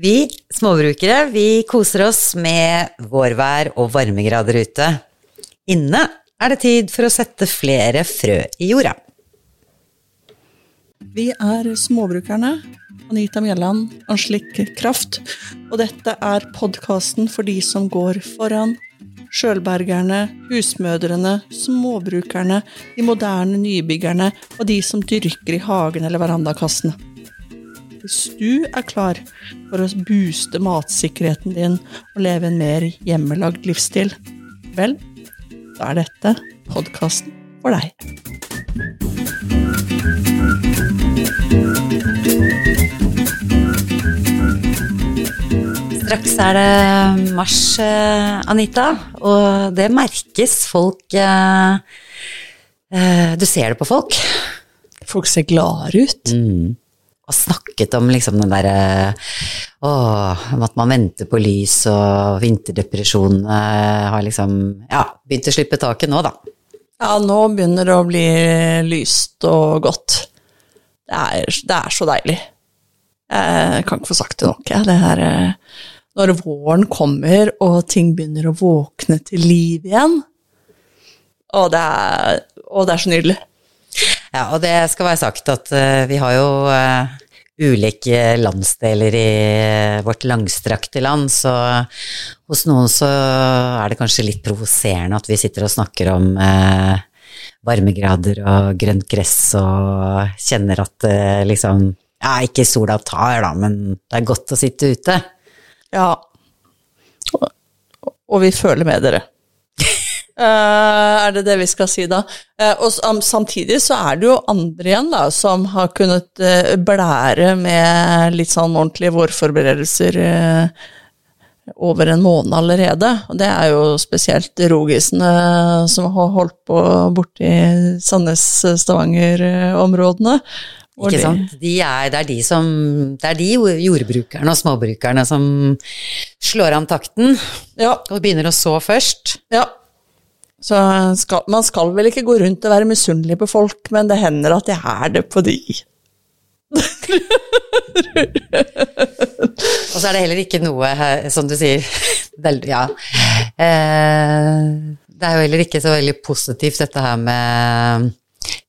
Vi småbrukere vi koser oss med vårvær og varmegrader ute. Inne er det tid for å sette flere frø i jorda. Vi er småbrukerne. Anita Mjelland, Anslik Kraft. Og dette er podkasten for de som går foran. Sjølbergerne, husmødrene, småbrukerne, de moderne nybyggerne og de som dyrker i hagen eller verandakassene. Hvis du er klar for å booste matsikkerheten din og leve en mer hjemmelagd livsstil, vel, da er dette podkasten for deg. Straks er det mars, eh, Anita, og det merkes folk eh, eh, Du ser det på folk. Folk ser gladere ut. Mm. Og snakket om liksom den derre Åh, at man venter på lys, og vinterdepresjonene har liksom Ja, begynt å slippe taket nå, da. Ja, nå begynner det å bli lyst og godt. Det er, det er så deilig. Jeg kan ikke få sagt det nok, jeg. Det her Når våren kommer og ting begynner å våkne til liv igjen. Og det er, og det er så nydelig. Ja, og det skal være sagt at uh, vi har jo uh, ulike landsdeler i vårt langstrakte land, så hos noen så er det kanskje litt provoserende at vi sitter og snakker om uh, varmegrader og grønt gress og kjenner at liksom Ja, ikke sola tar, da, men det er godt å sitte ute. Ja. Og vi føler med dere. Uh, er det det vi skal si da? Uh, og samtidig så er det jo andre igjen da, som har kunnet uh, blære med litt sånn ordentlige vårforberedelser over en måned allerede. Og det er jo spesielt rogisene som har holdt på borti Sandnes-Stavanger-områdene. Ikke sant? De er, det, er de som, det er de jordbrukerne og småbrukerne som slår an takten ja. og begynner å så først. Ja. Så skal, man skal vel ikke gå rundt og være misunnelig på folk, men det hender at jeg er det på de. og så er det heller ikke noe, som du sier Ja. Eh, det er jo heller ikke så veldig positivt dette her med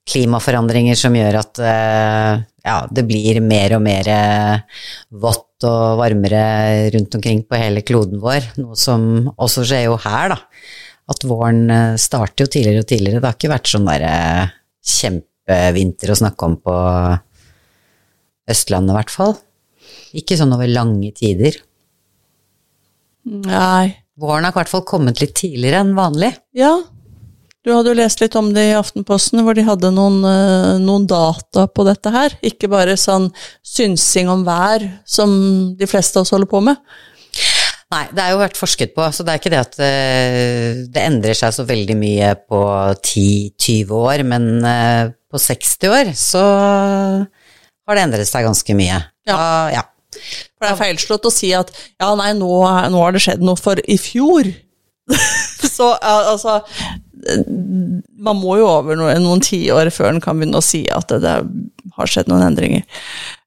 klimaforandringer som gjør at eh, ja, det blir mer og mer eh, vått og varmere rundt omkring på hele kloden vår. Noe som også skjer jo her, da. At våren eh, starter jo tidligere og tidligere. Det har ikke vært sånn derre kjempevinter å snakke om på Østlandet, i hvert fall. Ikke sånn over lange tider. Nei. Våren har i hvert fall kommet litt tidligere enn vanlig. Ja, du hadde jo lest litt om det i Aftenposten, hvor de hadde noen, noen, data på dette her. Ikke bare sånn synsing om vær, som de fleste av oss holder på med. Nei, det er jo vært forsket på, så det er ikke det at det endrer seg så veldig mye på 10-20 år, men på 60 år så har det endret seg ganske mye. Ja. ja. For det er feilslått å si at ja, nei, nå, nå har det skjedd noe, for i fjor så altså man må jo over noen, noen tiår før en kan begynne å si at det, det har skjedd noen endringer.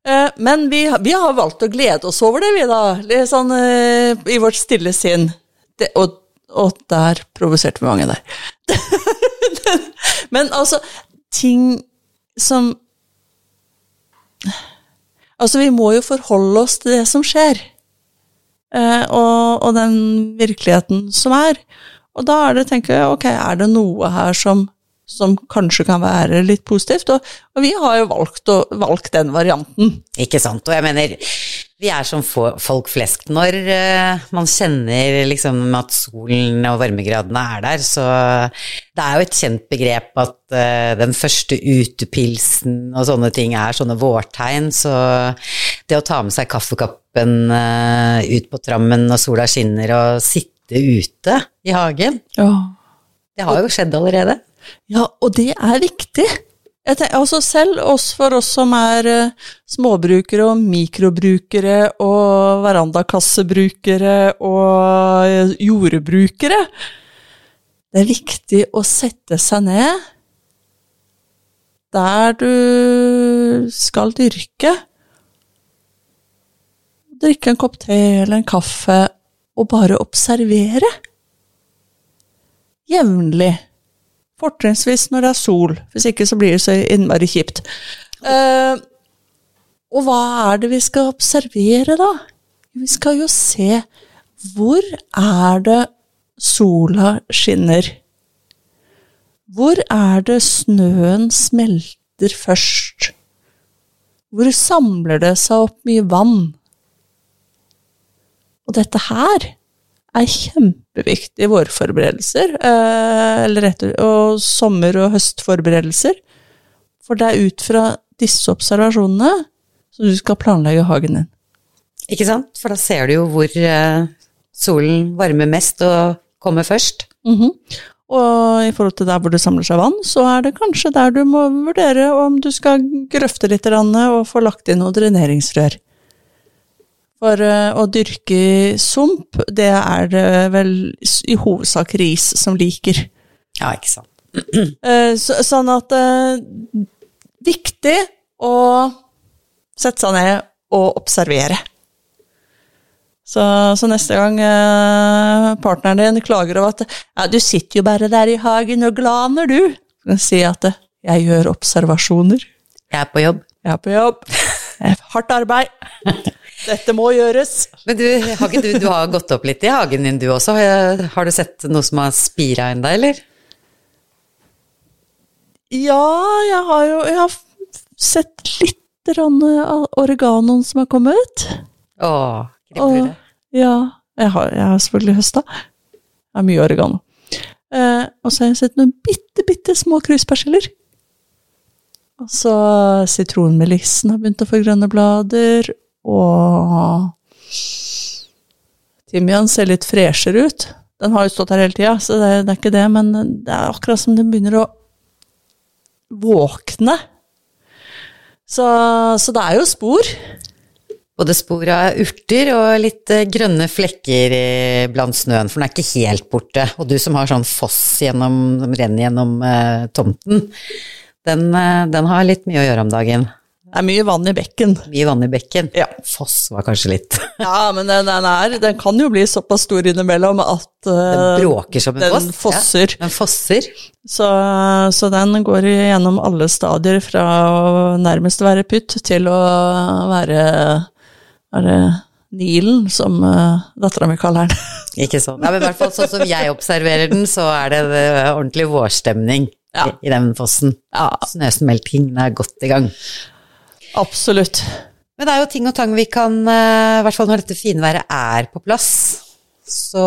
Eh, men vi, vi, har valgt å glede oss over det, vi, da. Litt sånn eh, i vårt stille sinn. Det, og, og, der provoserte vi mange der. men altså, ting som Altså, vi må jo forholde oss til det som skjer. Eh, og, og den virkeligheten som er. Og da er det, tenker jeg, ok, er det noe her som, som kanskje kan være litt positivt? Og, og vi har jo valgt, å, valgt, den varianten. Ikke sant. Og jeg mener, vi er som folk flest. Når uh, man kjenner liksom at solen og varmegradene er der, så det er jo et kjent begrep at uh, den første utepilsen og sånne ting er sånne vårtegn, så det å ta med seg kaffekoppen uh, ut på trammen når sola skinner og sitte ute i hagen. oh. Det har jo skjedd allerede. Ja, og det er viktig. Tenker, altså selv oss, for oss som er uh, småbrukere og mikrobrukere og verandakassebrukere og uh, jordbrukere Det er viktig å sette seg ned der du skal dyrke. drikke en kopp te eller en kaffe og bare observere. Jevnlig. Fortrinnsvis når det er sol, hvis ikke så blir det så innmari kjipt. Eh, og hva er det vi skal observere, da? Vi skal jo se hvor er det sola skinner? Hvor er det snøen smelter først? Hvor samler det seg opp mye vann? Og dette her er kjempeviktige vårforberedelser, eh, eller etter, og sommer- og høstforberedelser. For det er ut fra disse observasjonene som du skal planlegge hagen din. Ikke sant? For da ser du jo hvor eh, solen varmer mest og kommer først. Mhm. Og i forhold til der hvor det samler seg vann, så er det kanskje der du må vurdere om du skal grøfte litt og få lagt inn noen dreneringsrør. For eh, å dyrke sump, det er det vel i hovedsak ris som liker. Ja, ikke sant. Eh, så, sånn at eh, Viktig å sette seg ned og observere. Så, så neste gang partneren din klager over at ja, 'du sitter jo bare der i hagen og glaner, du', si at 'jeg gjør observasjoner'. Jeg er på jobb. Jeg er på jobb. Er hardt arbeid. Dette må gjøres. Men du, Hagen, du, du har gått opp litt i hagen din du også. Har du sett noe som har spira ennå, eller? Ja, jeg har jo jeg har sett litt av oreganoen som har kommet. Å, kribler det. Ja, jeg har, jeg har selvfølgelig høsta. Det er mye oregano. Eh, og så har jeg sett noen bitte, bitte små kruspersiller. Og så sitronmelissen har begynt å få grønne blader, og timian ser litt freshere ut. Den har jo stått her hele tida, så det, det er ikke det, men det er akkurat som den begynner å våkne. Så, så det er jo spor. Både spor av urter og litt eh, grønne flekker blant snøen, for den er ikke helt borte. Og du som har sånn foss gjennom, som renner gjennom eh, tomten, den, eh, den har litt mye å gjøre om dagen. Det er mye vann i bekken. Mye vann i bekken. Ja. Foss var kanskje litt Ja, men den, den, er, den kan jo bli såpass stor innimellom at Den eh, bråker som en den foss. fosser. Ja, den fosser. Så, så den går gjennom alle stadier fra å nærmest være pytt til å være, være Nilen, som uh, dattera mi kaller den. Ikke sånn. Ja, men i hvert fall sånn som jeg observerer den, så er det eh, ordentlig vårstemning Ja. i, i den fossen. Ja, Snøsmeltingen er godt i gang. Absolutt. Men det er jo ting og tang vi kan, eh, i hvert fall når dette finværet er på plass, så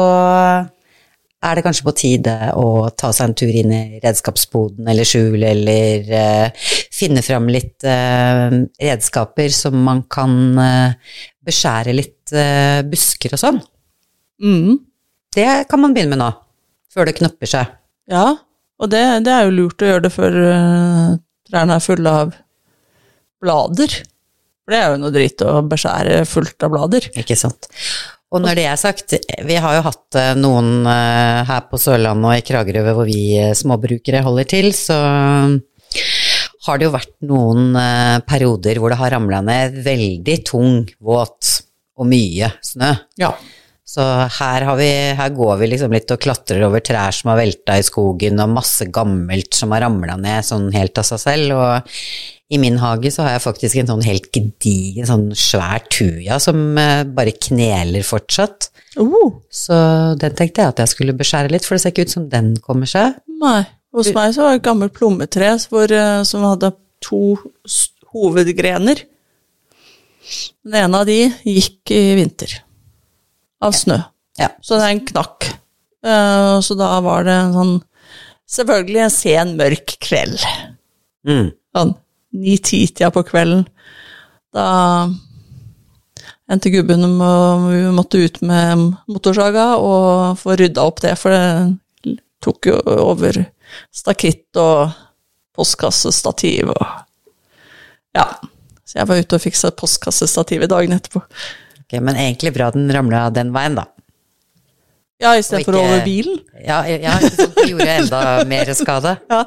er det kanskje på tide å ta seg en tur inn i redskapsboden eller skjul, eller uh, finne fram litt uh, redskaper som man kan uh, beskjære litt busker og sånn. Mm. Det kan man begynne med nå, før det knopper seg. Ja, og det, det er jo lurt å gjøre det før trærne er fulle av blader. For det er jo noe dritt å beskjære fullt av blader. Ikke sant. Og når det er sagt, vi har jo hatt eh, noen eh, her på Sørlandet og i Kragerø hvor vi eh, småbrukere holder til, så har det jo vært noen perioder hvor det har ramla ned veldig tung, våt og mye snø. Ja. Så her, har vi, her går vi liksom litt og klatrer over trær som har velta i skogen, og masse gammelt som har ramla ned sånn helt av seg selv. Og i min hage så har jeg faktisk en sånn helt gedigen, sånn svær tuja som eh, bare kneler fortsatt. Oh, Så den tenkte jeg at jeg skulle beskjære litt, for det ser ikke ut som den kommer seg. nei. Hos meg så var det et gammelt plommetre hvor, eh, som hadde to hovedgrener. Den ene av de gikk i vinter. Av snø. Ja. Så den knakk. Eh, så da var det en sånn Selvfølgelig en sen, mørk kveld. Mm. Sånn ni-ti-tida på kvelden. Da endte gubben med vi måtte ut med motorsaga og få rydda opp det, for det tok jo over stakitt og postkassestativ og Ja. Så jeg var ute og fiksa postkassestativet dagen etterpå. Ok, men egentlig bra den ramla den veien, da. Ja, istedenfor over bilen. Ja, ja sant, det gjorde enda mer skade. Ja,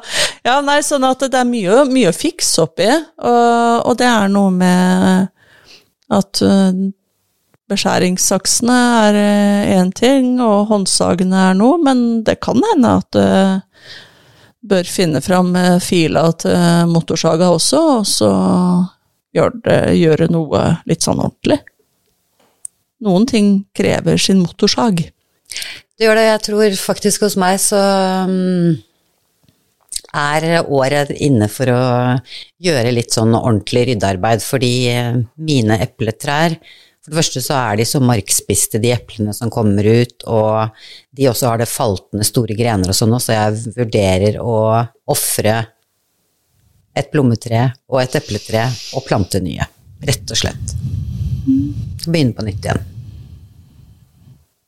ja nei, sånn at det er mye, mye å fikse opp i, og, og det er noe med at uh, beskjæringssaksene er én ting, og håndsagene er noe, men det kan hende at du bør finne fram eh, fila til motorsaga også, og så gjøre, det, gjøre noe litt sånn ordentlig. Noen ting krever sin motorsag. Det gjør det. Jeg tror faktisk hos meg så um, er året inne for å gjøre litt sånn ordentlig ryddearbeid, fordi eh, mine epletrær For det første så er de så markspiste, de eplene som kommer ut, og de også har det faltende store grener og sånn, så jeg vurderer å ofre et plommetre og et epletre og plante nye, rett og slett. Begynne på nytt igjen.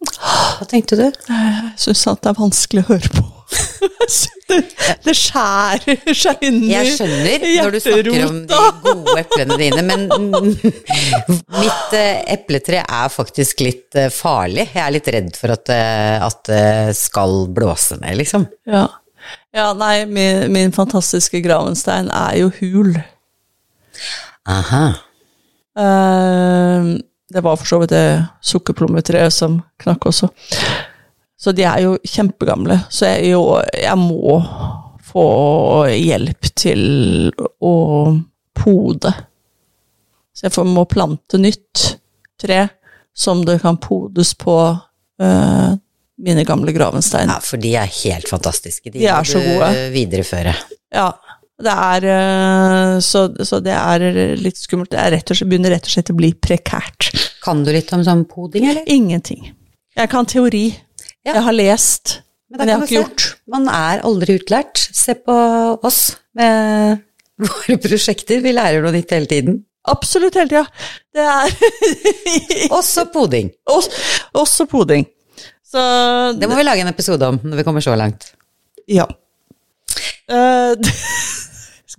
Hva tenkte du? Jeg syns at det er vanskelig å høre på. det, det skjærer seg inn i Jeg skjønner når du snakker om de gode eplene dine, men mitt eh, epletre er faktisk litt eh, farlig. Jeg er litt redd for at, eh, at det skal blåse ned, liksom. Ja. ja nei, min, min, fantastiske gravenstein er jo hul. Aha. Uh, det var for så vidt det sukkerplommetreet som knakk også. Så de er jo kjempegamle, så jeg, jo, jeg må få hjelp til å pode. Så jeg må plante nytt tre som det kan podes på øh, mine gamle gravenstein. Ja, for de er helt fantastiske. De, de er så gode. videreføre. Ja, det er uh, så, så, det er litt skummelt. Det rett slett, begynner rett og slett å bli prekært. Kan du litt om sånn poding, eller? Ingenting. Jeg kan teori. Ja. Jeg har lest, men, men jeg har ikke gjort. Man er aldri utlært. Se på oss med våre prosjekter. Vi lærer noe nytt hele tiden. Absolutt hele tida. Det er Også poding. Også, også poding. Så Det må vi lage en episode om når vi kommer så langt. Ja. Uh,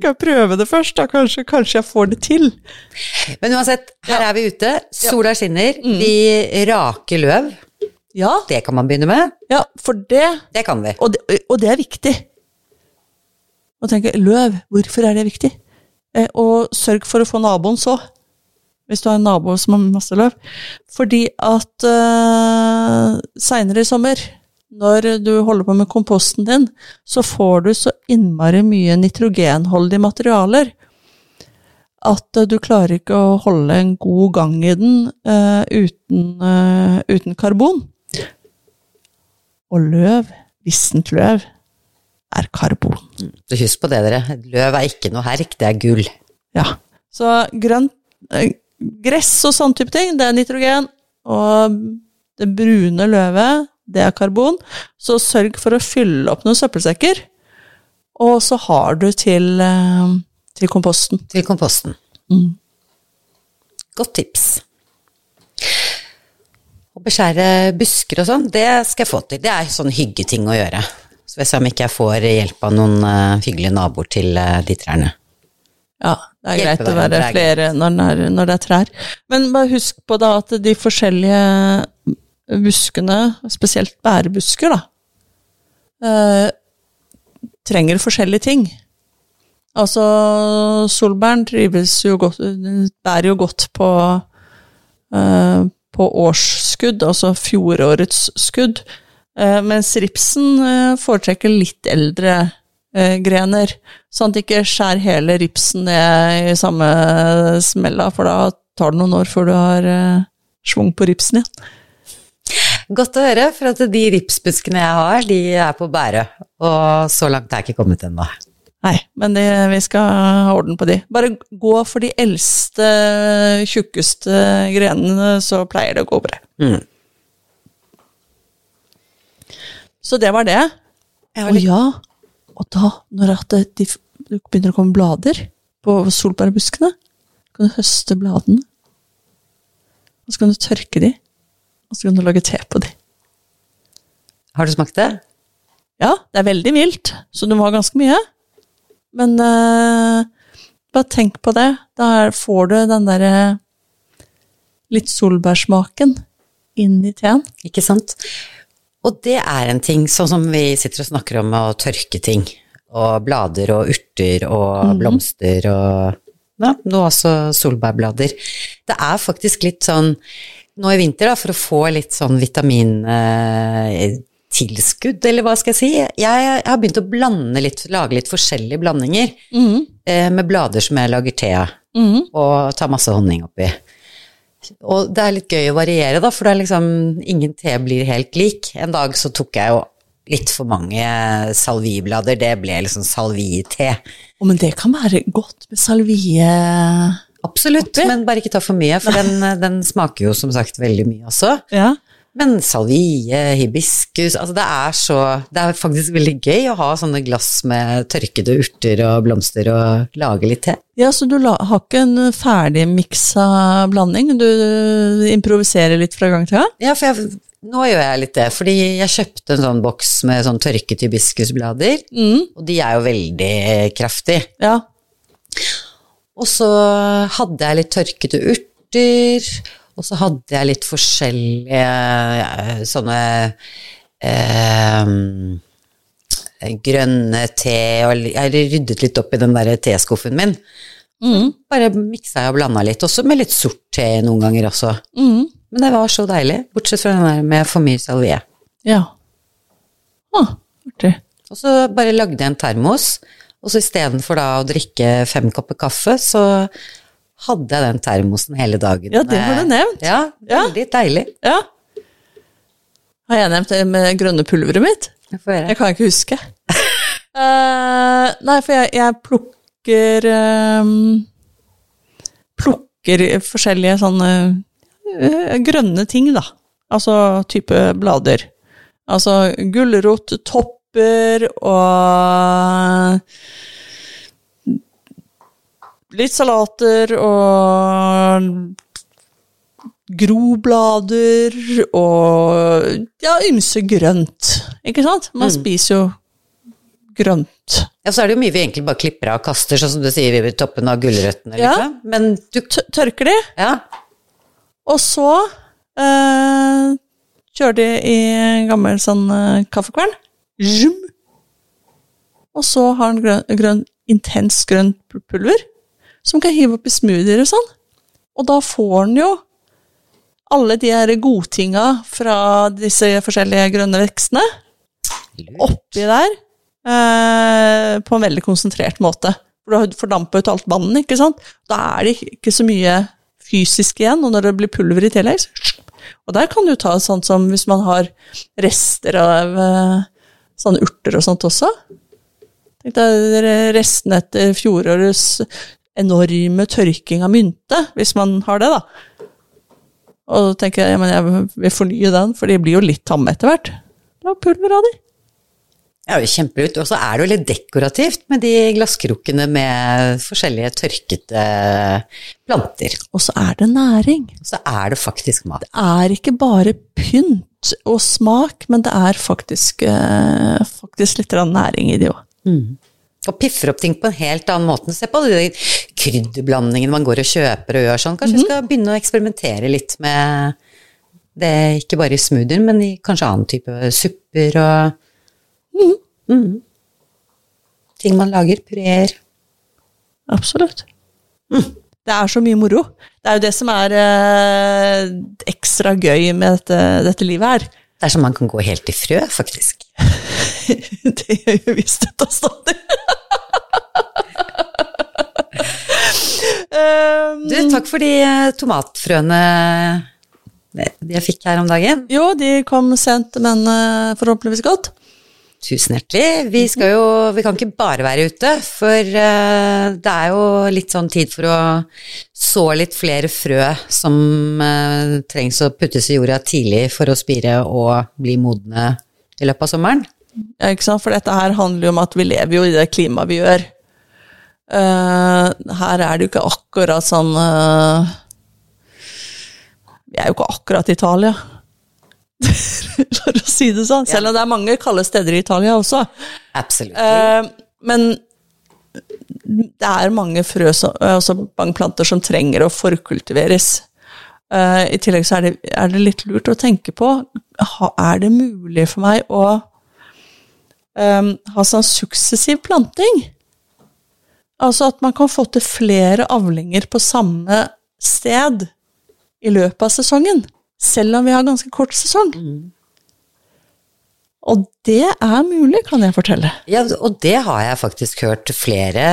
skal jeg prøve det først, da kanskje, kanskje jeg får det til. Men uansett, her er vi ute. Sola skinner. Mm. Vi raker løv. Ja. Det kan man begynne med. Ja, for det Det kan vi. Og det, og det er viktig. Å tenke løv, hvorfor er det viktig? Eh, og sørg for å få naboen så, hvis du har en nabo som har masse løv. Fordi at eh, seinere i sommer, når du holder på med komposten din, så får du så innmari mye nitrogenholdige materialer at uh, du klarer ikke å holde en god gang i den uh, uten, uh, uten karbon. Og løv, vissent løv, er karbon. Så husk på det, dere. Løv er ikke noe herk, det er gull. Ja. Så grønt eh, Gress og sånn type ting, det er nitrogen. Og det brune løvet, det er karbon. Så sørg for å fylle opp noen søppelsekker. Og så har du til, eh, til komposten. Til komposten. Mm. Godt tips. Å beskjære busker og sånn, det skal jeg få til. Det er sånn hyggeting å gjøre. Så får jeg se om ikke jeg får hjelp av noen uh, hyggelige naboer til uh, de trærne. Ja, det er greit å være flere når det, er, når det, er, trær. Men bare husk på da at de forskjellige buskene, spesielt bærebusker, da, uh, trenger forskjellige ting. Altså, solbæren trives jo godt Bærer jo godt på, uh, på årsskudd, altså fjorårets skudd. Uh, mens ripsen foretrekker litt eldre grener. Sånn at ikke skjær hele ripsen ned i samme smella, for da tar det noen år før du har schwung på ripsen igjen. Godt å høre, for at de ripsbuskene jeg har, de er på bære. Og så langt er jeg ikke kommet ennå. Nei, men det, vi skal ha orden på de. Bare gå for de eldste, tjukkeste grenene, så pleier det å gå bra. Mm. Så det var det. Og ja, og da, når det, de, det begynner å komme blader på solbærbuskene, kan du høste bladene. Og så kan du tørke de, og så kan du lage te på de. Har du smakt det? Ja, det er veldig mildt, så du må ha ganske mye. Men uh, bare tenk på det. Da får du den derre litt solbærsmaken inn i teen. Ikke sant. Og det er en ting, sånn som vi sitter og snakker om å tørke ting. Og blader og urter og mm. blomster og ja, nå også solbærblader. Det er faktisk litt sånn nå i vinter, da, for å få litt sånn vitamintilskudd, eller hva skal jeg si. Jeg, jeg har begynt å blande litt, lage litt forskjellige blandinger Mm. eh, med blader som jeg lager te av, Mm. og tar masse honning oppi. Og det er litt gøy å variere, da, for det er liksom ingen te blir helt lik. En dag så tok jeg jo litt for mange salviblader, det ble liksom salvie-te. Å, men det kan være godt med salvie Absolutt, Oppi? men bare ikke ta for mye, for den, den smaker jo som sagt veldig mye også. Ja. Men salvie, hibiskus altså det er så Det er faktisk veldig gøy å ha sånne glass med tørkede urter og blomster og lage litt te. ja, så du la, har ikke en ferdig miksa blanding? Du improviserer litt fra gang til gang? Ja, for jeg, nå gjør jeg litt det, fordi jeg kjøpte en sånn boks med sånn tørket hibiskusblader, Mm. og de er jo veldig kraftige. Ja. Og så hadde jeg litt tørkede urter, og så hadde jeg litt forskjellige sånne eh, grønne te, og jeg ryddet litt opp i den der teskuffen min. Mm. Bare miksa jeg og blanda litt, også med litt sort te noen ganger også. Mm. Men det var så deilig, bortsett fra den der med for mye salvie. Ja. Ah, artig. Og så bare lagde jeg en termos, og så istedenfor da å drikke fem kopper kaffe, så hadde jeg den termosen hele dagen. Ja, det har du nevnt. Ja, Ja. veldig deilig. Ja. Har jeg nevnt det med grønne pulveret mitt? Jeg får. Jeg kan ikke huske. uh, nei, for jeg, jeg plukker um, Plukker forskjellige sånne uh, grønne ting, da. Altså type blader. Altså gulrot, topper og Litt salater og groblader og ja, ymse grønt. Ikke sant? Man Mm. spiser jo grønt. Ja, så er det jo mye vi egentlig bare klipper av og kaster, sånn som du sier ved toppen av gulrøttene, Ja. liksom. Men du tørker de, Ja. og så eh, kjører de i en gammel sånn eh, kaffekvern. Zoom. Og så har den grønn, grønn, intens grønt pulver, som kan hive opp i smoothier og sånn. Og da får den jo alle de her godtinga fra disse forskjellige grønne vekstene oppi der eh, på en veldig konsentrert måte. For du har fordampa ut alt vannet, ikke sant. Da er det ikke så mye fysisk igjen, og når det blir pulver i tillegg så- Og der kan du ta sånn som hvis man har rester av eh, sånne urter og sånt også. Tenk deg restene etter fjorårets enorme tørking av mynte, hvis man har det, da. Og tenker jeg, men jeg vil fornye den, for de blir jo litt tamme etter hvert. La pulver av de. Ja, kjempelut. Og så er det jo litt dekorativt med de glasskrukkene med forskjellige tørkete planter. Og så er det næring. Og så er det faktisk mat. Det er ikke bare pynt og smak, men det er faktisk, eh, faktisk litt næring i det òg. Og piffer opp ting på en helt annen måte. Se på de krydderblandingene man går og kjøper og gjør sånn. Kanskje vi skal begynne å eksperimentere litt med det, ikke bare i smoothier, men i kanskje annen type supper og Mhm. Ting man lager. Pureer. Absolutt. Det er så mye moro. Det er jo det som er eh, ekstra gøy med dette, dette livet her. Det er som man kan gå helt i frø, faktisk. det gjør jo visst dette stadig. um, Du, takk for de eh, tomatfrøene eh, jeg fikk her om dagen. jo, de kom sent, men eh, forhåpentligvis godt. Tusen hjertelig. Vi jo Vi kan ikke bare være ute, for eh, det er jo litt sånn tid for å så litt flere frø som eh, trengs å puttes i jorda tidlig for å spire og bli modne i løpet av sommeren. Ja, ikke sant? For dette her handler jo om at vi lever jo i det klimaet vi gjør. Eh, her er det jo ikke akkurat sånn Vi er jo ikke akkurat Italia, for å si det sånn. Selv om det er mange kalde steder i Italia også. Absolutt. Eh, men det er mange frø, som, altså mange planter som trenger å forkultiveres. Eh, I tillegg så er det, er det litt lurt å tenke på Er det mulig for meg å eh, ha sånn suksessiv planting? Altså at man kan få til flere avlinger på samme sted i løpet av sesongen. Selv om vi har ganske kort sesong. Og det er mulig, kan jeg fortelle. Ja, og det har jeg faktisk hørt flere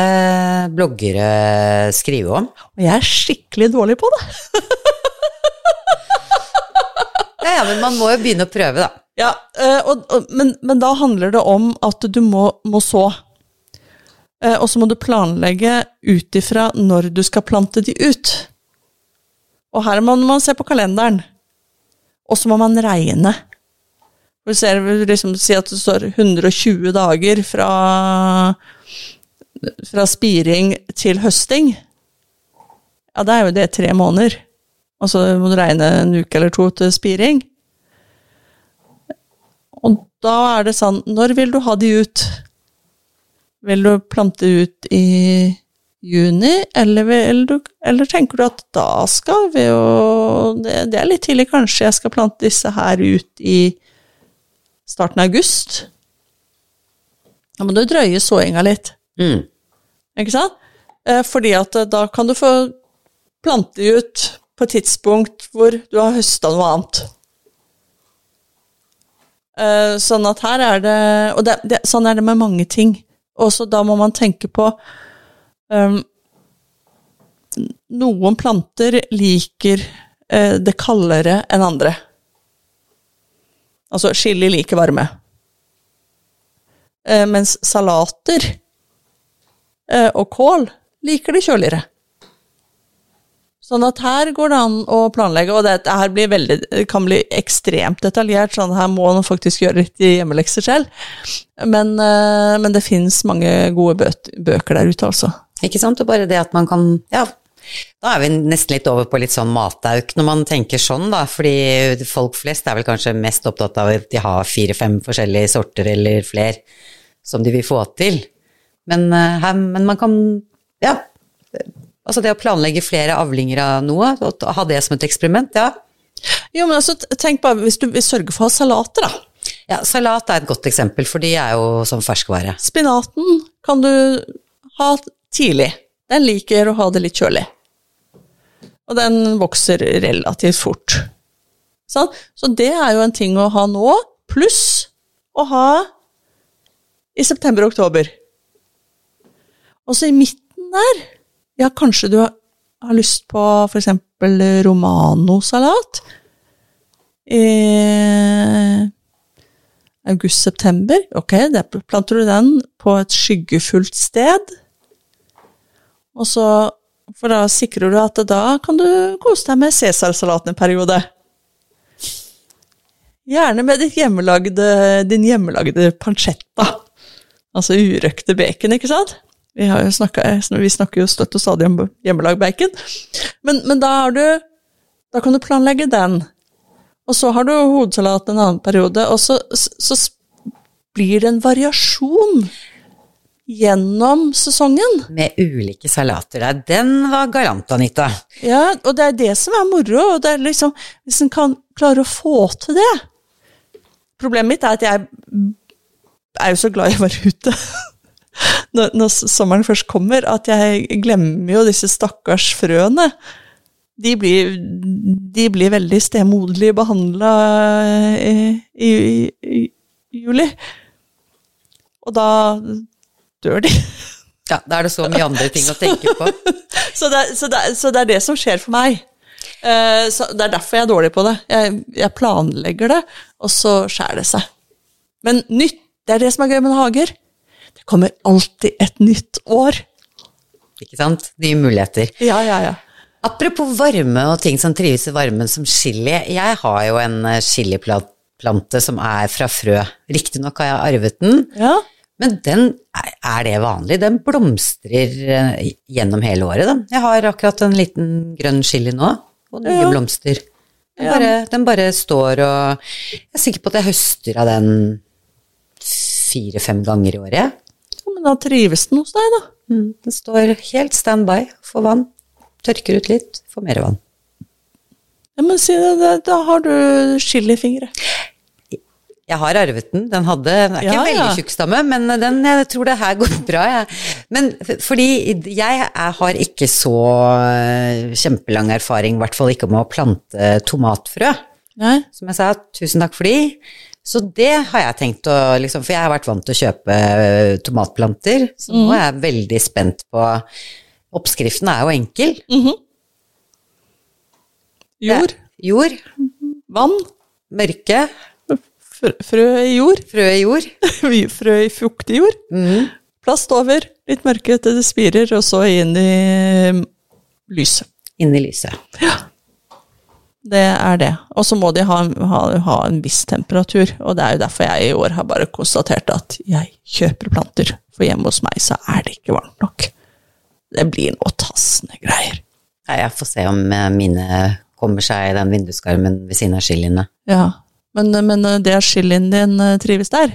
bloggere skrive om. Og jeg er skikkelig dårlig på det. Ja, ja, men man må jo begynne å prøve, da. Ja, eh, og, og, men, men da handler det om at du må, må så. Eh, Og så må du planlegge ut ifra når du skal plante de ut. Og her må man se på kalenderen. Og så må man regne. Du ser, liksom, si at det står 120 dager fra, fra spiring til høsting. Ja, da er jo det tre måneder. Og så må du regne en uke eller to til spiring. Og da er det sånn Når vil du ha de ut? Vil du plante ut i juni, eller, eller, eller tenker du at da skal vi jo det, det er litt tidlig, kanskje jeg skal plante disse her ut i starten av august? Da må du drøye såinga litt, Mm. ikke sant? Eh, Fordi at eh, da kan du få plante de ut på et tidspunkt hvor du har høsta noe annet. Eh, Sånn at her er det Og det, det, sånn er det med mange ting. Også da må man tenke på um, Noen planter liker eh, det kaldere enn andre. Altså chili liker varme. Eh, mens salater eh, og kål liker det kjøligere. Sånn at her går det an å planlegge, og dette her blir veldig, kan bli ekstremt detaljert, sånn her må man faktisk gjøre litt hjemmelekser selv. Men, eh, men det finnes mange gode bøker der ute, altså. Ikke sant? Og bare det at man kan Ja, da er vi nesten litt over på litt sånn matauk når man tenker sånn, da. Fordi folk flest er vel kanskje mest opptatt av at de har fire-fem forskjellige sorter eller fler som de vil få til. Men, eh, her, men man kan Ja. Altså det å planlegge flere avlinger av noe, og ha det som et eksperiment, ja. Jo, men altså, tenk bare, hvis du vil sørge for å ha salater, da. Ja, Salat er et godt eksempel, for de er jo som ferskvare. Spinaten kan du ha tidlig. Den liker å ha det litt kjølig. Og den vokser relativt fort. Sånn? Så det er jo en ting å ha nå, pluss å ha i september og oktober. Og så i midten der, ja, kanskje du har lyst på eksempel romanosalat. I august-september, ok, der planter du den på et skyggefullt sted. Og så, for da sikrer du at da kan du kose deg med cæsarsalaten en periode. Gjerne med hjemmelagde, din hjemmelagde pancetta. Altså urøkte bacon, ikke sant? Vi, snakket, vi snakker jo støtt og stadig om hjemmelagd bacon. Men, men da du Da kan du planlegge den. Og så har du hodesalat en annen periode, og så, så blir det en variasjon gjennom sesongen. Med ulike salater der. Den var galant, Anita. Ja, og det er det som er moro. og det er liksom, Hvis en kan klare å få til det Problemet mitt er at jeg er jo så glad i å være ute når, når sommeren først kommer, at jeg glemmer jo disse stakkars frøene. De blir, de blir veldig stemoderlig behandla i, i, i, i juli. Og da dør de. Ja, da er det så mye andre ting å tenke på. så, det, så, det, så det er det som skjer for meg. Så Det er derfor jeg er dårlig på det. Jeg, jeg planlegger det, og så skjærer det seg. Men nytt, det er det som er gøy med hager. Det kommer alltid et nytt år. Ikke sant? Nye muligheter. Ja, ja, ja. Apropos varme og ting som trives i varmen som chili. Jeg har jo en eh, chiliplante som er fra frø. Riktignok har jeg arvet den, ja. Men den, er det vanlig? Den blomstrer eh, gjennom hele året, da. Jeg har akkurat en liten grønn chili nå, og nye Ja. blomster. Den Ja. bare, den bare står og Jeg er sikker på at jeg høster av den fire-fem ganger i året. Ja, Men da trives den hos deg, da. Mm, den står helt standby, får vann, tørker ut litt, får mer vann. Ja, men si det, det, da har du chilifingre. Jeg har arvet den. Den hadde, den er ikke Ja, en veldig ja. tjukk stamme, men den, jeg tror det her går bra. Jeg. Men fordi jeg er, har ikke så eh, kjempelang erfaring, i hvert fall ikke med å plante tomatfrø. Nei. Som jeg sa, tusen takk for de. Så det har jeg tenkt å liksom For jeg har vært vant til å kjøpe eh, tomatplanter, så nå er jeg veldig spent på Oppskriften er jo enkel. Mhm. Jord, Jord, vann, mørke, frø, frø i jord, frø i jord. frø i fuktig jord, Mm. plast over, litt mørke til det spirer, og så inn i lyset. Inn i lyset. Det er det. Og så må de ha, ha, ha en viss temperatur, og det er jo derfor jeg i år har bare konstatert at jeg kjøper planter, for hjemme hos meg så er det ikke varmt nok. Det blir noe tassende greier. Nei, jeg får se om eh, mine kommer seg i den vinduskarmen ved siden av chiliene. Ja, men, men det at chilien din eh, trives der,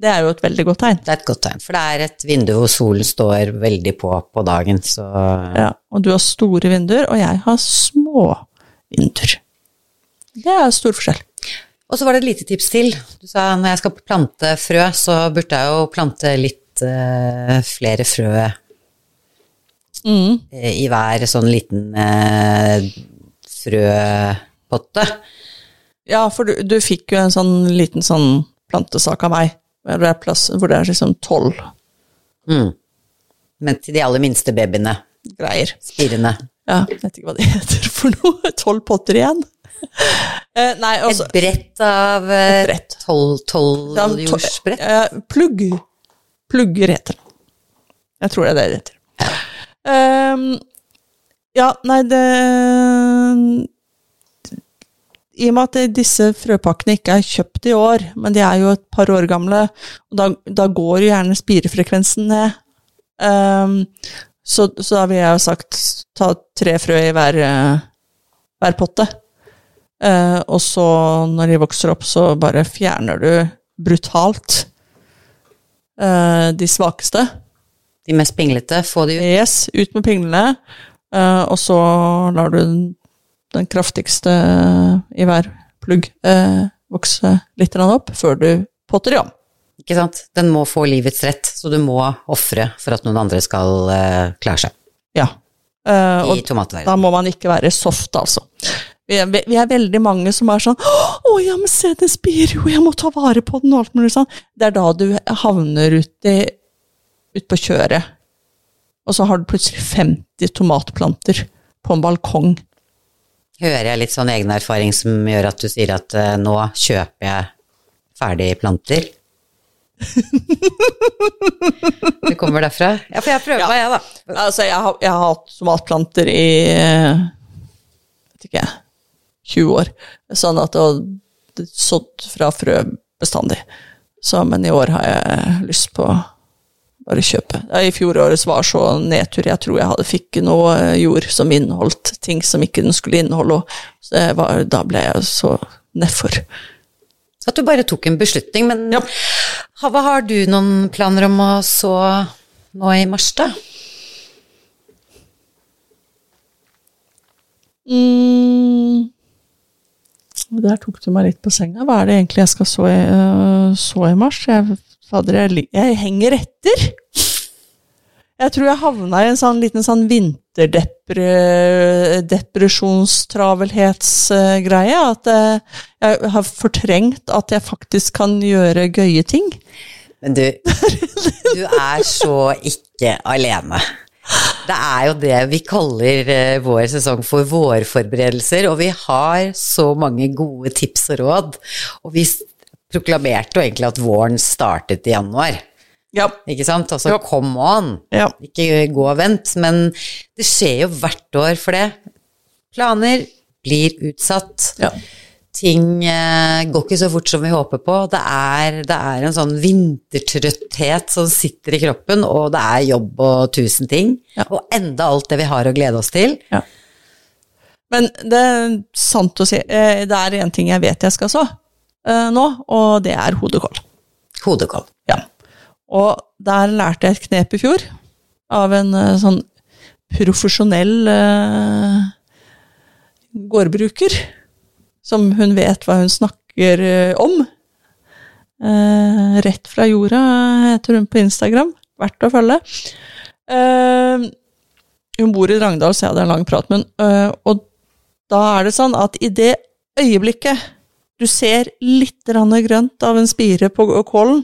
det er jo et veldig godt tegn. Det er et godt tegn, for det er et vindu hvor solen står veldig på på dagen, så Ja, og du har store vinduer, og jeg har små vinduer. Det er stor forskjell. Og så var det et lite tips til. Du sa når jeg skal plante frø, så burde jeg jo plante litt uh, flere frø Mm. eh, i hver sånn liten uh, frøpotte. Ja, for du, du fikk jo en sånn liten sånn plantesak av meg, hvor det er, plass, hvor det er liksom tolv Mm. Men til de aller minste babyene, greier. spirene. Ja, jeg vet ikke hva det heter for noe. Tolv potter igjen. Eh, nei, også, Et brett av eh, Et brett. tolv tolv Ja, to- jordsbrett. eh, plugg. Plugger heter det. Jeg tror det er det det heter. Um, ja, nei, det I og med at disse frøpakkene ikke er kjøpt i år, men de er jo et par år gamle, og da, da går jo gjerne spirefrekvensen ned. Um, så, så da vil jeg jo sagt ta tre frø i hver, eh, hver potte. Uh, og så, når de vokser opp, så bare fjerner du brutalt uh, de svakeste. De mest pinglete, få de ut. Yes, ut med pinglene. Uh, og så lar du den, den kraftigste i hver plugg eh, vokse litt opp, før du potter i om. Ikke sant? Den må få livets rett, så du må ofre for at noen andre skal eh, klare seg Ja. Eh, i og tomatverdenen. da må man ikke være soft, altså. Vi er, vi er veldig mange som er sånn 'Å ja, men se, det spirer jo, jeg må ta vare på den', og alt mulig sånn. Det er da du havner ute ut på kjøret, og så har du plutselig 50 tomatplanter på en balkong. Hører jeg litt sånn egen erfaring som gjør at du sier at uh, nå kjøper jeg ferdige planter? det kommer derfra? Ja, for jeg prøver meg, jeg, da. Altså, jeg har, jeg har hatt tomatplanter i eh, vet ikke, 20 år, sånn at det har sådd fra frø bestandig. Så, men i år har jeg lyst på bare kjøpe. I fjorårets var så nedtur. Jeg tror jeg hadde fikk noe eh, jord som inneholdt ting som ikke den skulle inneholde. var, da ble jeg så nedfor. At du bare tok en beslutning, men Ja. ha, hva har du noen planer om å så nå i mars, da? Mm. Der tok du meg litt på senga. Hva er det egentlig jeg skal så i, øh, så i mars? Jeg, fader, jeg, jeg henger etter! Jeg tror jeg havna i en sånn liten sånn vinterdepresjonstravelhetsgreie. At eh, jeg har fortrengt at jeg faktisk kan gjøre gøye ting. Men du, du er så ikke alene. Det er jo det vi kaller eh, vår sesong for vårforberedelser, og vi har så mange gode tips og råd. Og vi proklamerte jo egentlig at våren startet i januar, Ja. ikke sant? Altså Ja. come on! ja. Ikke gå og vent, men det skjer jo hvert år for det. Planer blir utsatt. ja. Ting eh, går ikke så fort som vi håper på. Det er, det er en sånn vintertrøtthet som sitter i kroppen, og det er jobb og tusen ting. Og enda alt det vi har å glede oss til. Men det er sant å si. eh, Det er én ting jeg vet jeg skal så nå, og det er hodekål. Hodekål. Ja. Og der lærte jeg et knep i fjor av en eh, sånn profesjonell eh, gårdbruker, som hun vet hva hun snakker eh, om. Eh, rett fra jorda heter hun på Instagram. Verdt å følge. Eh, hun bor i Drangedal, så jeg hadde en lang prat med henne. Eh, og da er det sånn at i det øyeblikket du ser litt grønt av en spire på kålen,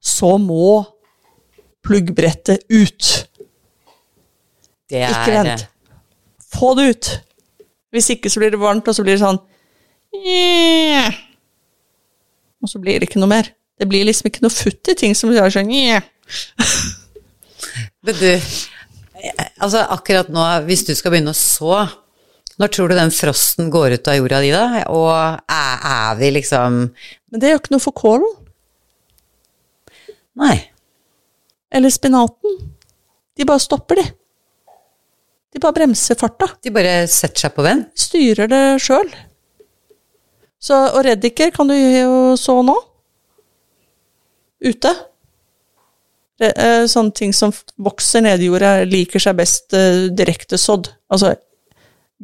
så må pluggbrettet ut. Det er Ikke vent. Få det ut. Hvis ikke så blir det varmt, og så blir det sånn Og så blir det ikke noe mer. Det blir liksom ikke noe futt i ting som gjør sånn Men du, altså akkurat nå, hvis du skal begynne å så, når tror du den frosten går ut av jorda di da? Og er, er vi liksom Men det gjør ikke noe for kålen. Nei. Eller spinaten. De bare stopper, de. De bare bremser farta. De bare setter seg på venn? Styrer det sjøl. Og reddiker kan du jo så nå. Ute. Eh, Sånne ting som vokser nede i jorda, liker seg best eh, direkte sådd. Altså,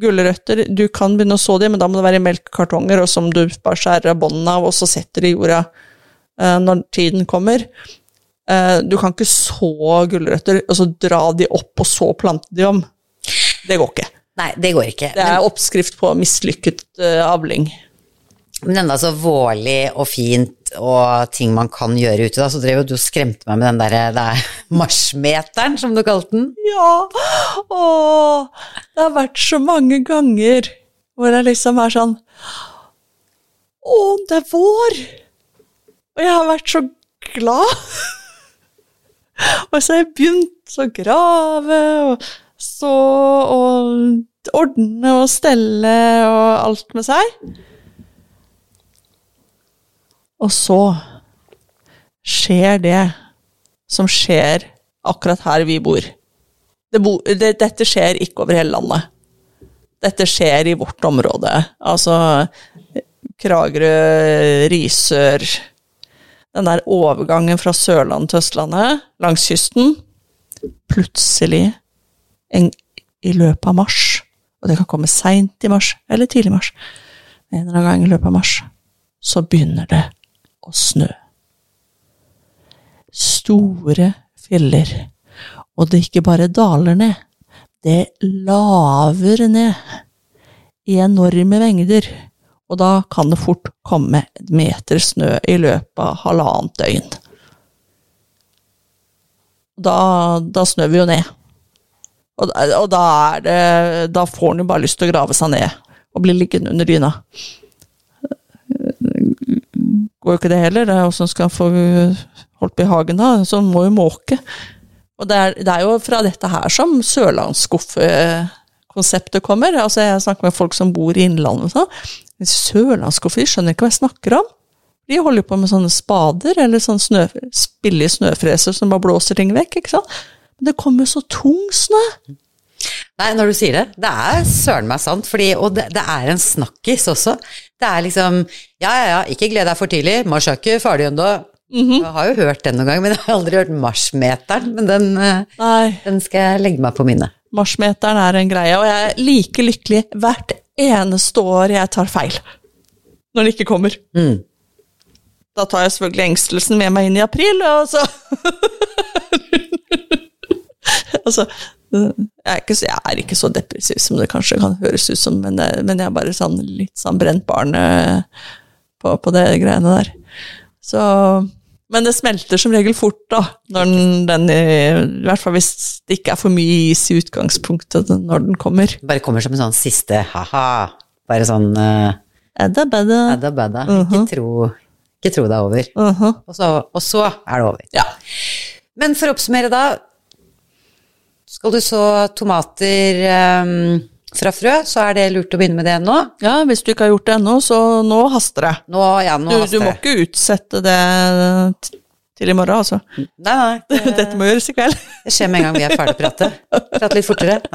gulrøtter, du kan begynne å så dem, men da må det være i melkekartonger, og som du bare skjærer av båndene av, og så setter i jorda eh, når tiden kommer. Eh, du kan ikke så gulrøtter, og så dra de opp, og så plante de om. Det går ikke. Nei, det går ikke. Det er oppskrift på mislykket eh, avling. Men enda så vårlig og fint og ting man kan gjøre ute, da, så drev jo du og skremte meg med den derre der, er marsjmeteren, som du kalte den. Ja! Åh, det har vært så mange ganger hvor jeg liksom er sånn Å, det er vår! Og jeg har vært så glad. og så har jeg begynt å grave og så og ordne og stelle og alt med seg. Og så skjer det som skjer akkurat her vi bor. Det bo, det, dette skjer ikke over hele landet. Dette skjer i vårt område. Altså Kragerø, Risør Den der overgangen fra Sørlandet til Østlandet, langs kysten. Plutselig, en, i løpet av mars, og det kan komme seint i mars eller tidlig i mars, en eller annen gang i løpet av mars, så begynner det å snø. Store fjeller. Og det ikke bare daler ned, det laver ned i enorme mengder. Og da kan det fort komme et meter snø i løpet av halvannet døgn. Da, da snør vi jo ned. Og, og da det Da får en jo bare lyst til å grave seg ned og bli liggende under dyna går jo ikke det heller. Det er Åssen skal han få holdt på i hagen da? Så må jo måke. Og det er, det er jo fra dette her som sørlandsskuffe-konseptet kommer. Altså Jeg snakker med folk som bor i innlandet og sånn. Sørlandsskuffer, de skjønner ikke hva jeg snakker om. De holder jo på med sånne spader eller sånn snø, billige snøfreser som bare blåser ting vekk. ikke sant? Men det kommer jo så tung snø. Nei, når du sier det, det er søren meg sant, fordi, og det, det er en snakkis også. Det er liksom, ja ja ja, ikke gled deg for tidlig, mars er ikke ferdig ennå. Jeg har jo hørt den noen gang, men jeg har aldri hørt marsmeteren, men den, eh, den skal jeg legge meg på minnet. marsmeteren er en greie, og jeg er like lykkelig hvert eneste år jeg tar feil. Når den ikke kommer. Mm. Da tar jeg selvfølgelig engstelsen med meg inn i april, og så Altså, jeg er, ikke, jeg er ikke så depressiv som det kanskje kan høres ut som, men, men jeg er bare sånn litt sånn brent barn eh, på, på det greiene der. Så Men det smelter som regel fort, da, den, den i, hvert fall hvis det ikke er for mye is i utgangspunktet når den kommer. Bare kommer som en sånn siste ha-ha. Bare sånn uh, Edda, bedda. Uh -huh. Ikke tro ikke tro det er over. Mhm. Og så, og så er det over. Ja. Men for å oppsummere da, skal du så tomater um, fra frø, så er det lurt å begynne med det nå. ja, hvis du ikke har gjort det ennå, så nå haster det. Nå, ja, nå Du, du må ikke utsette det til i morgen, altså. Nei, nei, det, Dette må gjøres i kveld. det skjer med en gang vi er ferdig å prate. Prate litt fortere.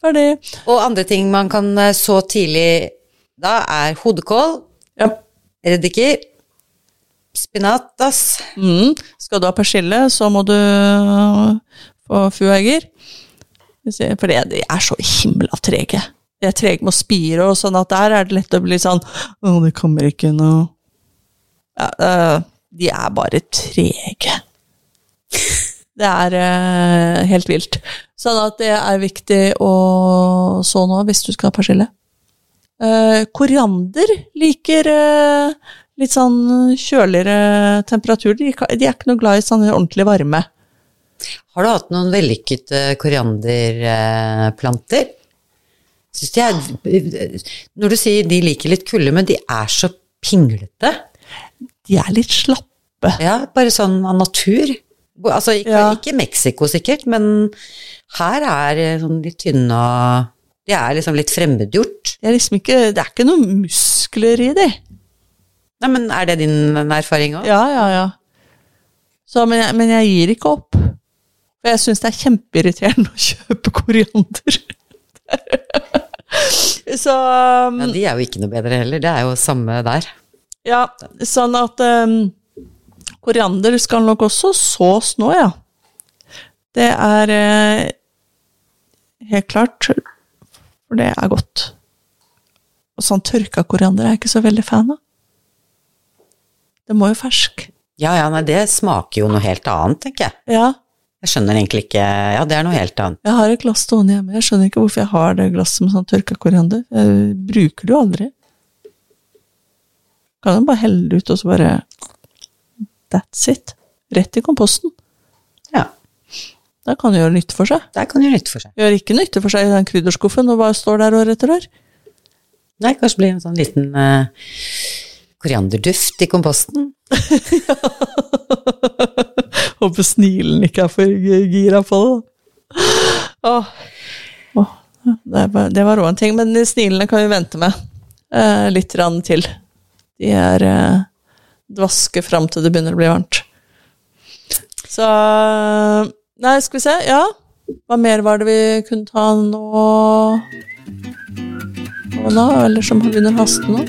Ferdig. Og andre ting man kan eh, så tidlig da, er hodekål, Ja. reddiker, spinatas, Mm. Skal du ha persille, så må du få fuegger. For de er så himla trege. De er trege med å spire, og sånn at der er det lett å bli sånn Å, det kommer ikke noe ja, øh, De er bare trege. Det er eh, helt vilt. Sånn at det er viktig å så nå, hvis du skal ha persille. Eh, koriander liker eh, litt sånn kjøligere temperatur. De, de er ikke noe glad i sånn ordentlig varme. Har du hatt noen vellykkede korianderplanter? Syns de er Når du sier de liker litt kulde, men de er så pinglete. De er litt slappe. Ja, bare sånn av natur. Altså ikke, Ja. ikke Mexico sikkert, men her er sånn litt tynne og De er liksom litt fremmedgjort. Det er liksom ikke, det er ikke noen muskler i de. Nei, men er det din erfaring òg? Ja, ja, ja. Så, men, jeg, men jeg gir ikke opp. For jeg syns det er kjempeirriterende å kjøpe koriander. Så um, Ja, de er jo ikke noe bedre heller. Det er jo samme der. Ja, sånn at um, koriander skal nok også sås nå, ja. Det er eh, helt klart, for det er godt. Og sånn tørka koriander er jeg ikke så veldig fan av. Det må jo fersk. Ja, ja, nei, det smaker jo noe helt annet, tenker jeg. Ja, Jeg skjønner egentlig ikke Ja, det er noe helt annet. jeg har et glass stående hjemme. Jeg skjønner ikke hvorfor jeg har det glasset med sånn tørka koriander. Jeg bruker det jo aldri. Kan jo bare helle det ut, og så bare That's it. Rett i komposten. Ja, Der kan det gjøre nytte for seg. der kan det gjøre nytte for seg. Gjør ikke nytte for seg i den krydderskuffen og bare står der år etter år. Nei, kanskje blir en sånn liten eh, korianderduft i komposten. Håper snilen ikke er for gira på det. Åh. Åh. Det var- Det var en ting, men snilene kan vi vente med eh, litt rann til. De er eh, dvaske fram til det begynner å bli varmt. Så Nei, skal vi se. Ja. Hva mer var det vi kunne ta nå? Nå, nå eller som begynner å haste nå?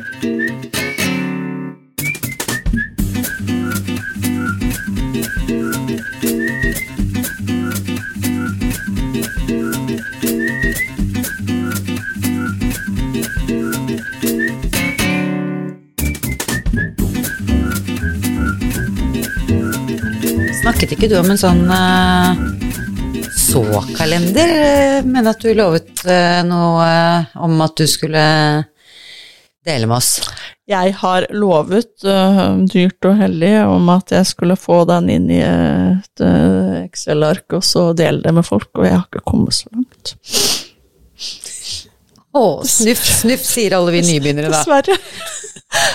Snakket ikke du om en sånn uh, så-kalender? eh, Men at du lovet uh, noe om at du skulle dele med oss. Jeg har lovet dyrt og hellig om at jeg skulle få den inn i et Excel-ark og så dele det med folk, og jeg har ikke kommet så langt. Å, snuff, snuff, sier alle vi nybegynnere da. Dessverre.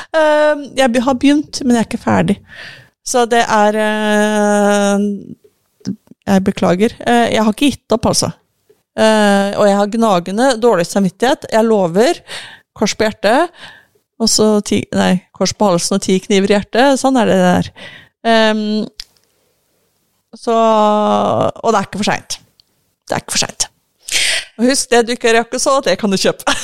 Jeg har begynt, men jeg er ikke ferdig. Så det er øh, Jeg beklager. Eh, jeg har ikke gitt opp, altså. Eh, og jeg har gnagende dårlig samvittighet. Jeg lover. Kors på hjertet. Og så ti, nei, kors på halsen og ti kniver i hjertet. Sånn er det der. Um, så Og det er ikke for seint. Det er ikke for seint. Husk, det du ikke rakk å så, det kan du kjøpe.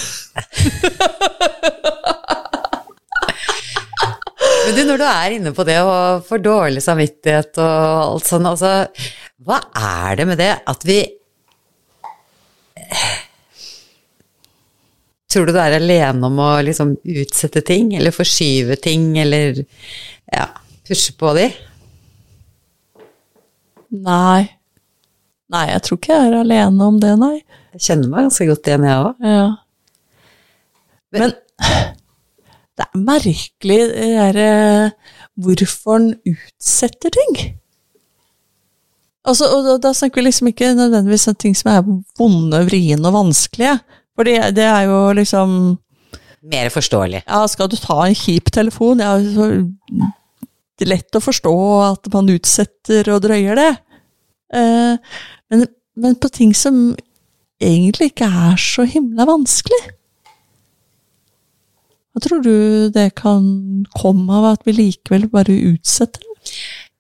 Men du, når du er inne på det og får dårlig samvittighet og alt sånt, altså, hva er det med det at vi Tror du du er alene om å liksom utsette ting, eller forskyve ting, eller ja, pushe på de? Nei. Nei, jeg tror ikke jeg er alene om det, nei. Jeg kjenner meg ganske godt igjen, jeg òg. Ja. Men det er merkelig det derre hvorfor en utsetter ting. Altså, og da, da snakker vi liksom ikke nødvendigvis om ting som er vonde, vriene og vanskelige. For det, det er jo liksom Mer forståelig. Ja, skal du ta en kjip telefon? Ja, så det er lett å forstå at man utsetter og drøyer det. Eh, men, men på ting som egentlig ikke er så himla vanskelig. Hva tror du det kan komme av at vi likevel bare utsetter det?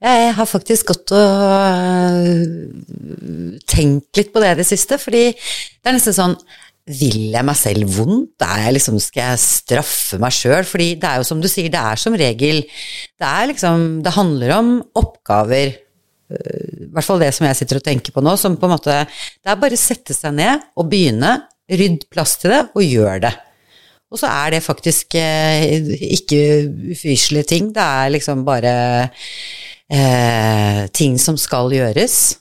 Jeg har faktisk gått og øh, tenkt litt på det i det siste, fordi det er nesten sånn vil jeg meg selv vondt? Jeg liksom, skal jeg straffe meg sjøl? Fordi det er jo som du sier, det er som regel Det liksom Det handler om oppgaver, øh, i hvert fall det som jeg sitter og tenker på nå, som på en måte Det er bare å sette seg ned og begynne, rydde plass til det, og gjør det. Og så er det faktisk eh, ikke ufyselige ting, det er liksom bare eh, ting som skal gjøres.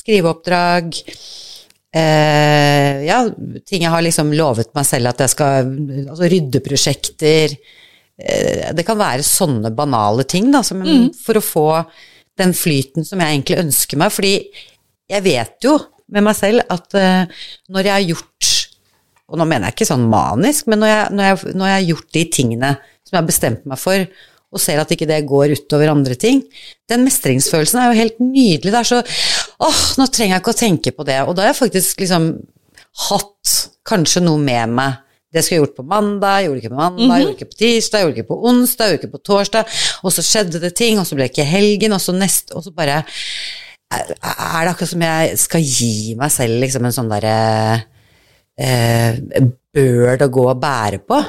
skriveoppdrag. Eh, ja, ting jeg har liksom lovet meg selv at jeg skal Altså ryddeprosjekter. Eh, det kan være sånne banale ting, da, som, Mm. for å få den flyten som jeg egentlig ønsker meg. Fordi jeg vet jo med meg selv at eh, når jeg har gjort Og nå mener jeg ikke sånn manisk, men når jeg, når jeg, når jeg har gjort de tingene som jeg har bestemt meg for, og ser at ikke det går utover andre ting, den mestringsfølelsen er jo helt nydelig. Det er så åh, nå trenger jeg ikke å tenke på det. Og da har jeg faktisk liksom hatt kanskje noe med meg. Det skulle jeg gjort på mandag, gjorde ikke på mandag, gjorde ikke på tirsdag, gjorde ikke på onsdag, gjorde ikke på torsdag. Og så skjedde det ting, og så ble det ikke helgen, og så neste Og så bare er det akkurat som jeg skal gi meg selv liksom en sånn derre eh, bør det gå og bære på.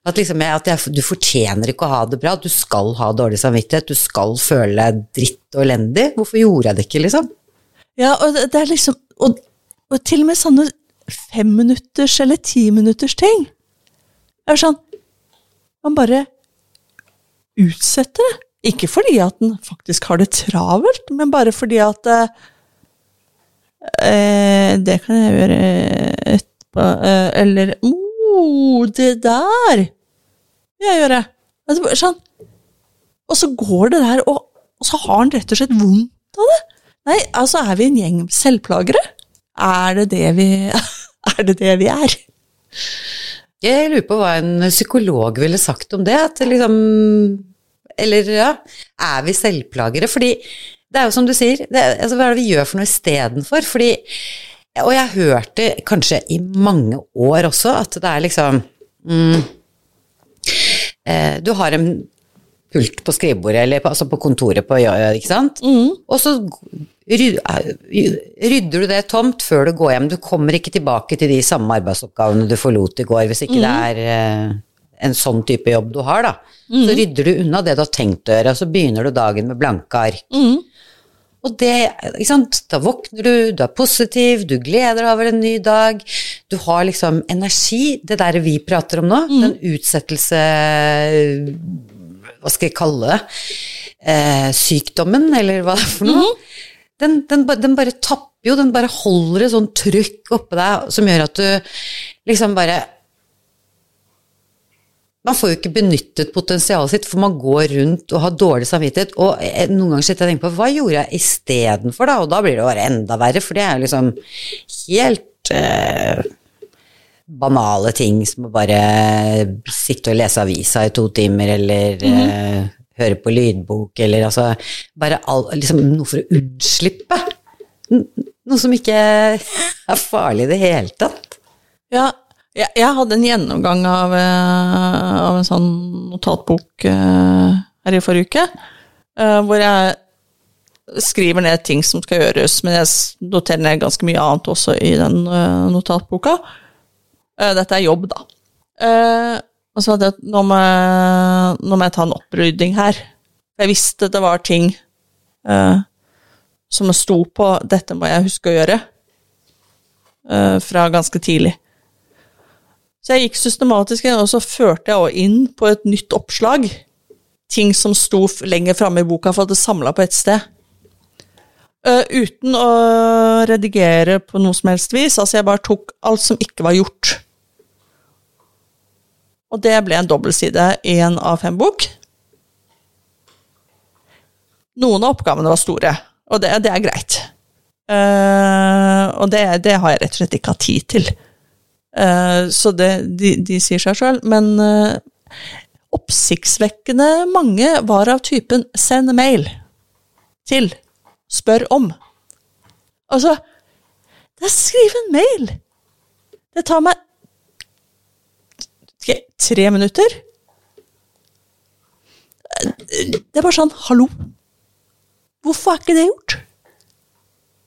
At, liksom at jeg, du fortjener ikke å ha det bra, du skal ha dårlig samvittighet, du skal føle dritt og elendig. Hvorfor gjorde jeg det ikke, liksom? Ja, og det, er liksom og, og til og med sånne femminutters eller timinutters ting. Er sånn Man bare utsetter det. Ikke fordi at den faktisk har det travelt, men bare fordi at eh, Det kan jeg gjøre etterpå. Eh, eller oh, det der vil jeg gjøre. Altså, sånn. Og så går det der, og, og så har han rett og slett vondt av det. Nei, altså er vi en gjeng selvplagere? Er det det vi er? Det det vi er? Jeg lurer på hva en psykolog ville sagt om det. At liksom Eller ja, er vi selvplagere? Fordi det er jo som du sier, det, altså, hva er det vi gjør for noe istedenfor? Fordi Og jeg har hørt det kanskje i mange år også, at det er liksom mm, eh, Du har en pult på skrivebordet, eller på, altså på kontoret på ikke sant? Og så rydder du det tomt før du går hjem. Du kommer ikke tilbake til de samme arbeidsoppgavene du forlot i går, hvis ikke det er eh, en sånn type jobb du har, da. Så rydder du unna det du har tenkt å gjøre, og så begynner du dagen med blanke ark. Og det, ikke sant, da våkner du, du er positiv, du gleder deg over en ny dag, du har liksom energi, det der vi prater om nå, den utsettelse, hva skal jeg kalle det, eh, sykdommen, eller hva det er for noe, den, den, den bare tapper jo, den bare holder et sånt trykk oppe deg, som gjør at du liksom bare man får jo ikke benyttet potensialet sitt, for man går rundt og har dårlig samvittighet. Og eh, noen ganger sitter jeg og tenker på hva gjorde jeg istedenfor, da? Og da blir det bare enda verre, for det er jo liksom helt eh, banale ting som å bare sitte og lese avisa i to timer, eller eh, høre på lydbok, eller altså Bare all, liksom noe for å unnslippe. Noe som ikke er farlig i det hele tatt. Ja, jeg, jeg hadde en gjennomgang av, eh, av en sånn notatbok uh, her i forrige uke, uh, hvor jeg skriver ned ting som skal gjøres, men jeg noterer ned ganske mye annet også i den uh, notatboka. Dette er jobb, da. Og så hadde jeg nå må, nå må jeg ta en opprydding her. Jeg visste det var ting som sto på 'dette må jeg huske å gjøre', fra ganske tidlig. Så jeg gikk systematisk inn, og så førte jeg inn på et nytt oppslag. Ting som sto lenger framme i boka, for at det samla på ett sted. Uh, uten å redigere på noe som helst vis. Altså, jeg bare tok alt som ikke var gjort. Og det ble en dobbeltside i en A5-bok. Noen av oppgavene var store, og det, det er greit. Uh, og det, det har jeg rett og slett ikke hatt tid til. Eh, så det, de, de sier seg sjøl. Men eh, oppsiktsvekkende mange var av typen 'send mail' til 'spør om'. Altså, det er skriv en mail! Det tar meg tre minutter. Det er bare sånn 'hallo'. Hvorfor er ikke det gjort?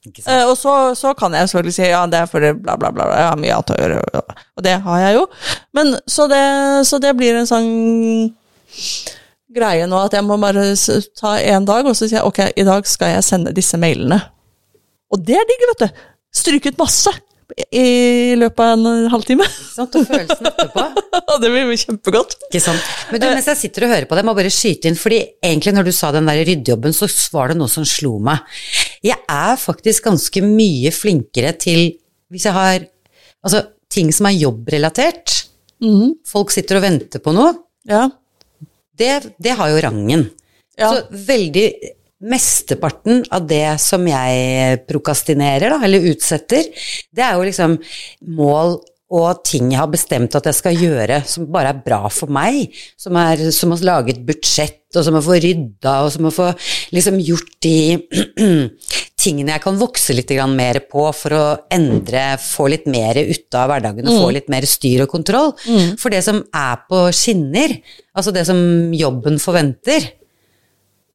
Eh, og så, så kan jeg selvfølgelig si ja, det er fordi bla, bla, bla, jeg har mye annet å gjøre, og det har jeg jo. Men så det, så det blir en sånn greie nå at jeg må bare ta en dag, og så sier jeg ok, i dag skal jeg sende disse mailene. Og det er digg, vet du. Stryket masse i løpet av en halvtime. Sant? Og følelsen etterpå. Det blir kjempegodt. Ikke sant. Men du, mens jeg sitter og hører på det, jeg må bare skyte inn, fordi egentlig når du sa den der ryddejobben, så var det noe som slo meg. Jeg er faktisk ganske mye flinkere til Hvis jeg har Altså, ting som er jobbrelatert. Mhm. Folk sitter og venter på noe. Ja. Det, det har jo rangen. Ja. Så veldig Mesteparten av det som jeg prokastinerer, da, eller utsetter, det er jo liksom mål og ting jeg har bestemt at jeg skal gjøre som bare er bra for meg. Som, er, som å lage et budsjett, og som å få rydda, og som å få liksom gjort de tingene jeg kan vokse litt mer på for å endre, få litt mer ut av hverdagen og få litt mer styr og kontroll. For det som er på skinner, altså det som jobben forventer,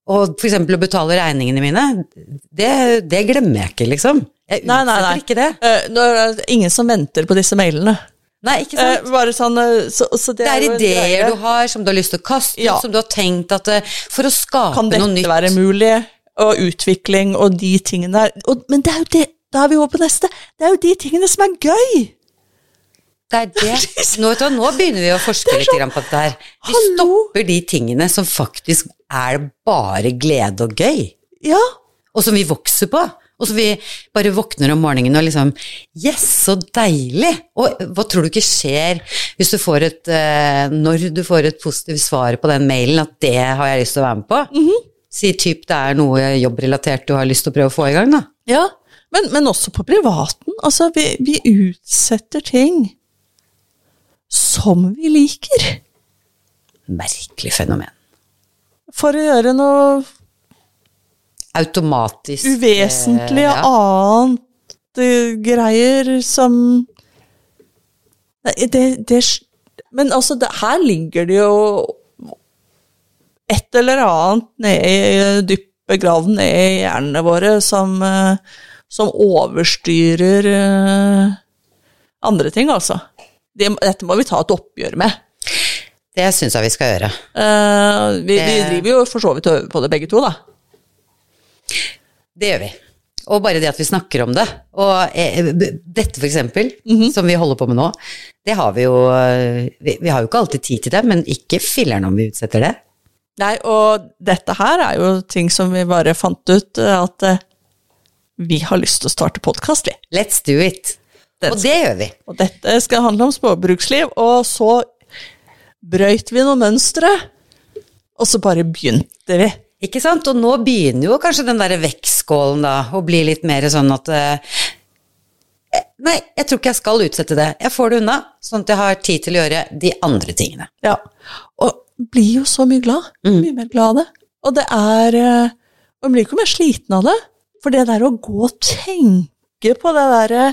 og for eksempel å betale regningene mine, det, det glemmer jeg ikke, liksom. Jeg Nei, nei, nei. ikke det. Uh, nå er det ingen som venter på disse mailene. Nei, ikke Eh, sant? bare sånn eh, så, så det, Det er er ideer greie. du har som du har lyst til å kaste Ja. som du har tenkt at eh, For å skape noe nytt. Kan dette være mulig? Og utvikling og de tingene der. Og, men det er jo det, da er vi over på neste. Det er jo de tingene som er gøy! Det er det. Nå, du, nå begynner vi å forske litt sånn, på dette her. Vi hallo? stopper de tingene som faktisk er bare glede og gøy, Ja. og som vi vokser på. Og så vi bare våkner om morgenen og liksom Yes, så deilig! Og hva tror du ikke skjer hvis du får et eh, Når du får et positivt svar på den mailen at det har jeg lyst til å være med på? Mhm. Si typ det er noe jobbrelatert du har lyst til å prøve å få i gang, da. ja. Men, men også på privaten. Altså, vi, vi utsetter ting som vi liker. Merkelig fenomen. For å gjøre noe Automatisk uvesentlig eh, ja. annet eh, greier som det, det Men altså, det, her ligger det jo et eller annet nede, dypt begravd ned i hjernene våre som, eh, som overstyrer eh, andre ting, altså. Det, dette må vi ta et oppgjør med. Det syns jeg vi skal gjøre. Uh, vi, vi driver jo for så vidt og øver på det, begge to, da. Det gjør vi. Og bare det at vi snakker om det. Og eh, dette, for eksempel, Mhm. som vi holder på med nå, det har vi jo eh, vi, vi har jo ikke alltid tid til det, men ikke filler'n om vi utsetter det. Nei, og dette her er jo ting som vi bare fant ut eh, at eh, vi har lyst til å starte podkast, vi. Let's do it. Den Og det gjør vi. Og dette skal handle om småbruksliv, og så brøyt vi noen mønstre, og så bare begynte vi. Ikke sant? Og nå begynner jo kanskje den derre vektskålen da å bli litt mer sånn at eh, Nei, jeg tror ikke jeg skal utsette det. Jeg får det unna, sånn at jeg har tid til å gjøre de andre tingene. Ja. Og blir jo så mye glad. Mye mer glad av det. Og det er eh, man blir ikke mer sliten av det. For det der å gå og tenke på det derre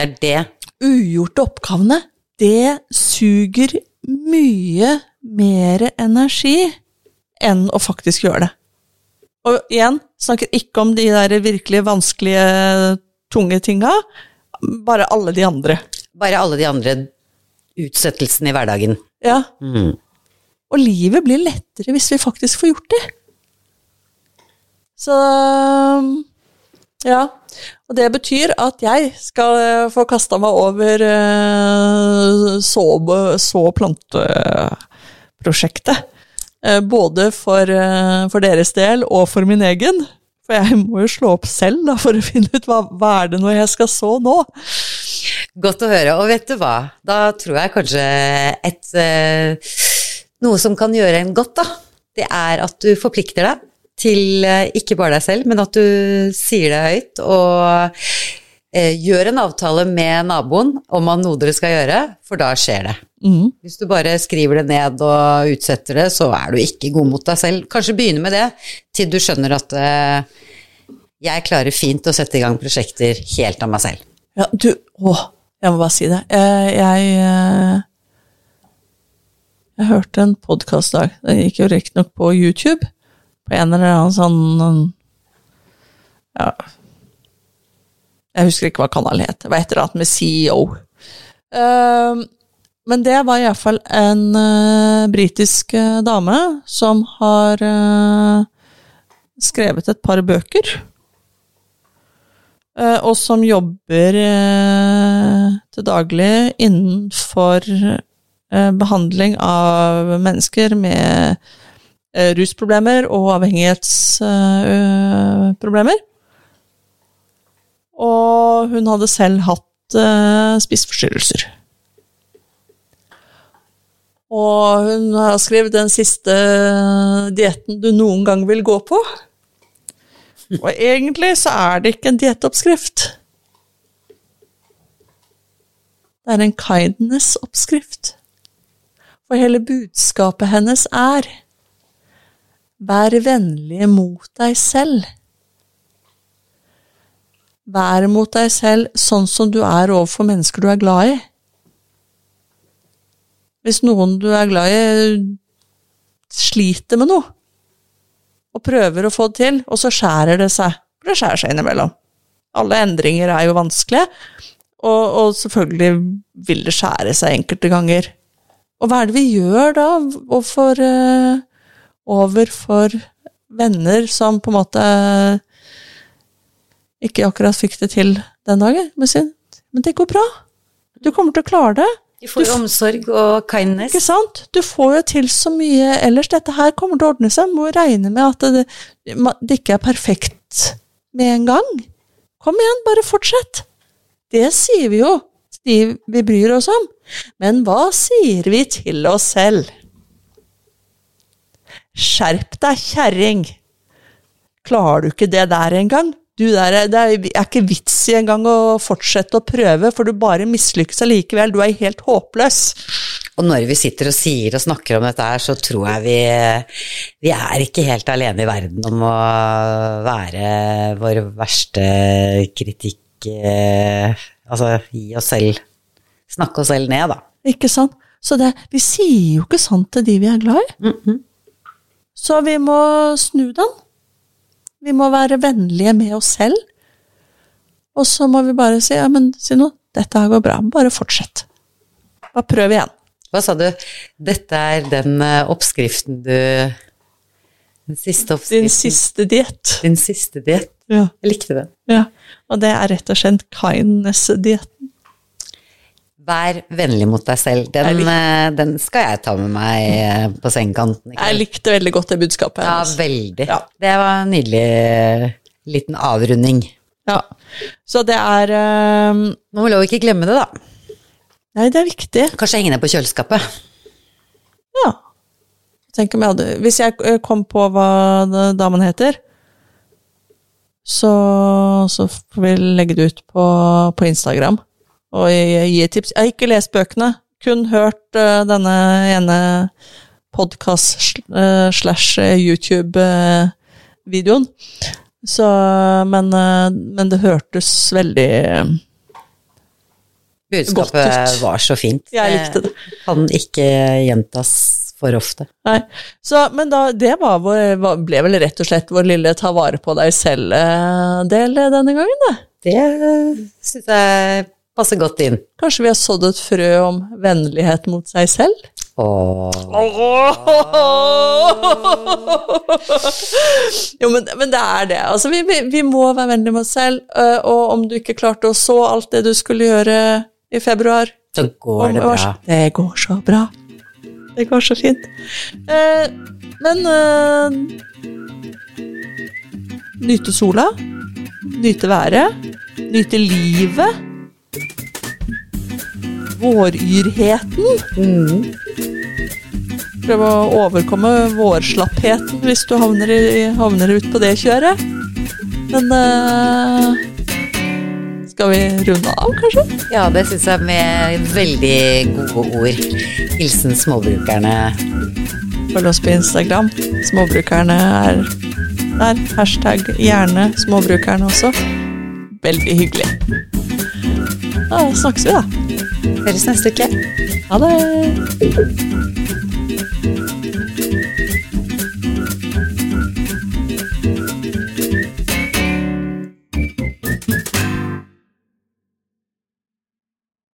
Det er det. ugjorte oppgavene, det suger mye mer energi enn å faktisk gjøre det. Og igjen, snakker ikke om de der virkelig vanskelige, tunge tinga, bare alle de andre. Bare alle de andre utsettelsene i hverdagen. Ja. Mm. Og livet blir lettere hvis vi faktisk får gjort det. Så ja. Og det betyr at jeg skal eh, få kasta meg over eh, så- og planteprosjektet. Både for, eh, for deres del og for min egen. For jeg må jo slå opp selv da, for å finne ut hva, hva er det når jeg skal så nå. Godt å høre. Og vet du hva, da tror jeg kanskje et eh, Noe som kan gjøre en godt, da, det er at du forplikter deg til eh, ikke bare deg selv, men at du sier det høyt og eh, gjør en avtale med naboen om noe dere skal gjøre, for da skjer det. Mm. Hvis du bare skriver det ned og utsetter det, så er du ikke god mot deg selv. Kanskje begynne med det til du skjønner at uh, jeg klarer fint å sette i gang prosjekter helt av meg selv. Ja, du Å, jeg må bare si det. Jeg Jeg eh, Jeg hørte en podkast dag. Den gikk jo riktignok på YouTube. På en eller annen sånn Ja Jeg husker ikke hva kanalen het. Det var et eller annet med CEO. Eh, Men det var iallfall en uh, britisk uh, dame som har uh, skrevet et par bøker. Og som jobber til daglig innenfor eh, behandling av mennesker med rusproblemer og avhengighetsproblemer. Og hun hadde selv hatt spiseforstyrrelser. Og hun har skrevet den siste dietten du noen gang vil gå på. Og egentlig så er det ikke en diettoppskrift. Det er en kindness-oppskrift. For hele budskapet hennes er Vær vennlig mot deg selv. Vær mot deg selv sånn som du er overfor mennesker du er glad i. Hvis noen du er glad i, sliter med noe, og prøver å få det til, og så skjærer det seg. For det skjærer seg innimellom. Alle endringer er jo vanskelige, og, og selvfølgelig vil det skjære seg enkelte ganger. Og hva er det vi gjør da overfor, over overfor venner som på en måte ikke akkurat fikk det til den dagen? Men det går bra. Du kommer til å klare det. De får jo omsorg og kindness. Ikke sant? Du får jo til så mye ellers. Dette her kommer til å ordne seg. Må regne med at det, det ikke er perfekt med en gang. Kom igjen, bare fortsett. Det sier vi jo, de vi bryr oss om. Men hva sier vi til oss selv? Skjerp deg, kjerring! Klarer du ikke det der engang? Du der, det er ikke vits i engang å fortsette å prøve, for du bare mislykkes allikevel. Du er helt håpløs. Og når vi sitter og sier og snakker om dette her, så tror jeg vi, vi er ikke helt alene i verden om å være vår verste kritikk eh, Altså gi oss selv Snakke oss selv ned, da. Ikke sant. Så det, vi sier jo ikke sant til de vi er glad i. Mm -hmm. Så vi må snu den. Vi må være vennlige med oss selv. Og så må vi bare si ja, men si noe, dette her går bra, bare fortsett. Bare prøv igjen. Hva sa du? Dette er den uh, oppskriften du Den siste oppskriften? Din siste diett. Din siste diett. Ja. Jeg likte den. Ja, og det er rett og slett kindness-dietten. Vær vennlig mot deg selv. Den, eh, den, skal jeg ta med meg eh, på sengekanten. Jeg likte veldig godt det budskapet. Ja, veldig. Ja. Det var en nydelig eh, liten avrunding. Ja. Så det er um... Man må lov ikke glemme det, da. Nei, det er viktig. Kanskje henge ned på kjøleskapet. Ja. Tenk om jeg hadde Hvis jeg kom på hva damen heter, så, så får vi legge det ut på, på Instagram og et tips. Jeg har ikke lest bøkene, kun hørt uh, denne ene podkast uh, slash eh, YouTube-videoen. Så men, men, det hørtes veldig Budskapet var så fint. Jeg likte det. Kan ikke gjentas for ofte. Nei, så, Men da, det var vår, ble vel rett og slett vår lille ta vare på deg selv-del denne gangen, da. Det syns jeg passer godt inn. Kanskje vi har sådd et frø om vennlighet mot seg selv? Åh. jo, men, men, det er det. Altså, vi, vi, vi, må være vennlige mot oss selv. Øh, og om du ikke klarte å så alt det du skulle gjøre i februar Så går det bra. Det går så bra. Det går så fint. Eh, men eh, Nyte sola. Nyte været. Nyte livet våryrheten. Mm. Prøve å overkomme vårslappheten hvis du havner, i, havner ut på det kjøret. Men uh, skal vi runde av, kanskje? Ja, det syns jeg med veldig gode ord. Hilsen småbrukerne. Følg oss på Instagram. Småbrukerne er der. Hashtag gjerne småbrukerne også. Veldig hyggelig. Da snakkes vi, da. Høres neste uke. Ha det.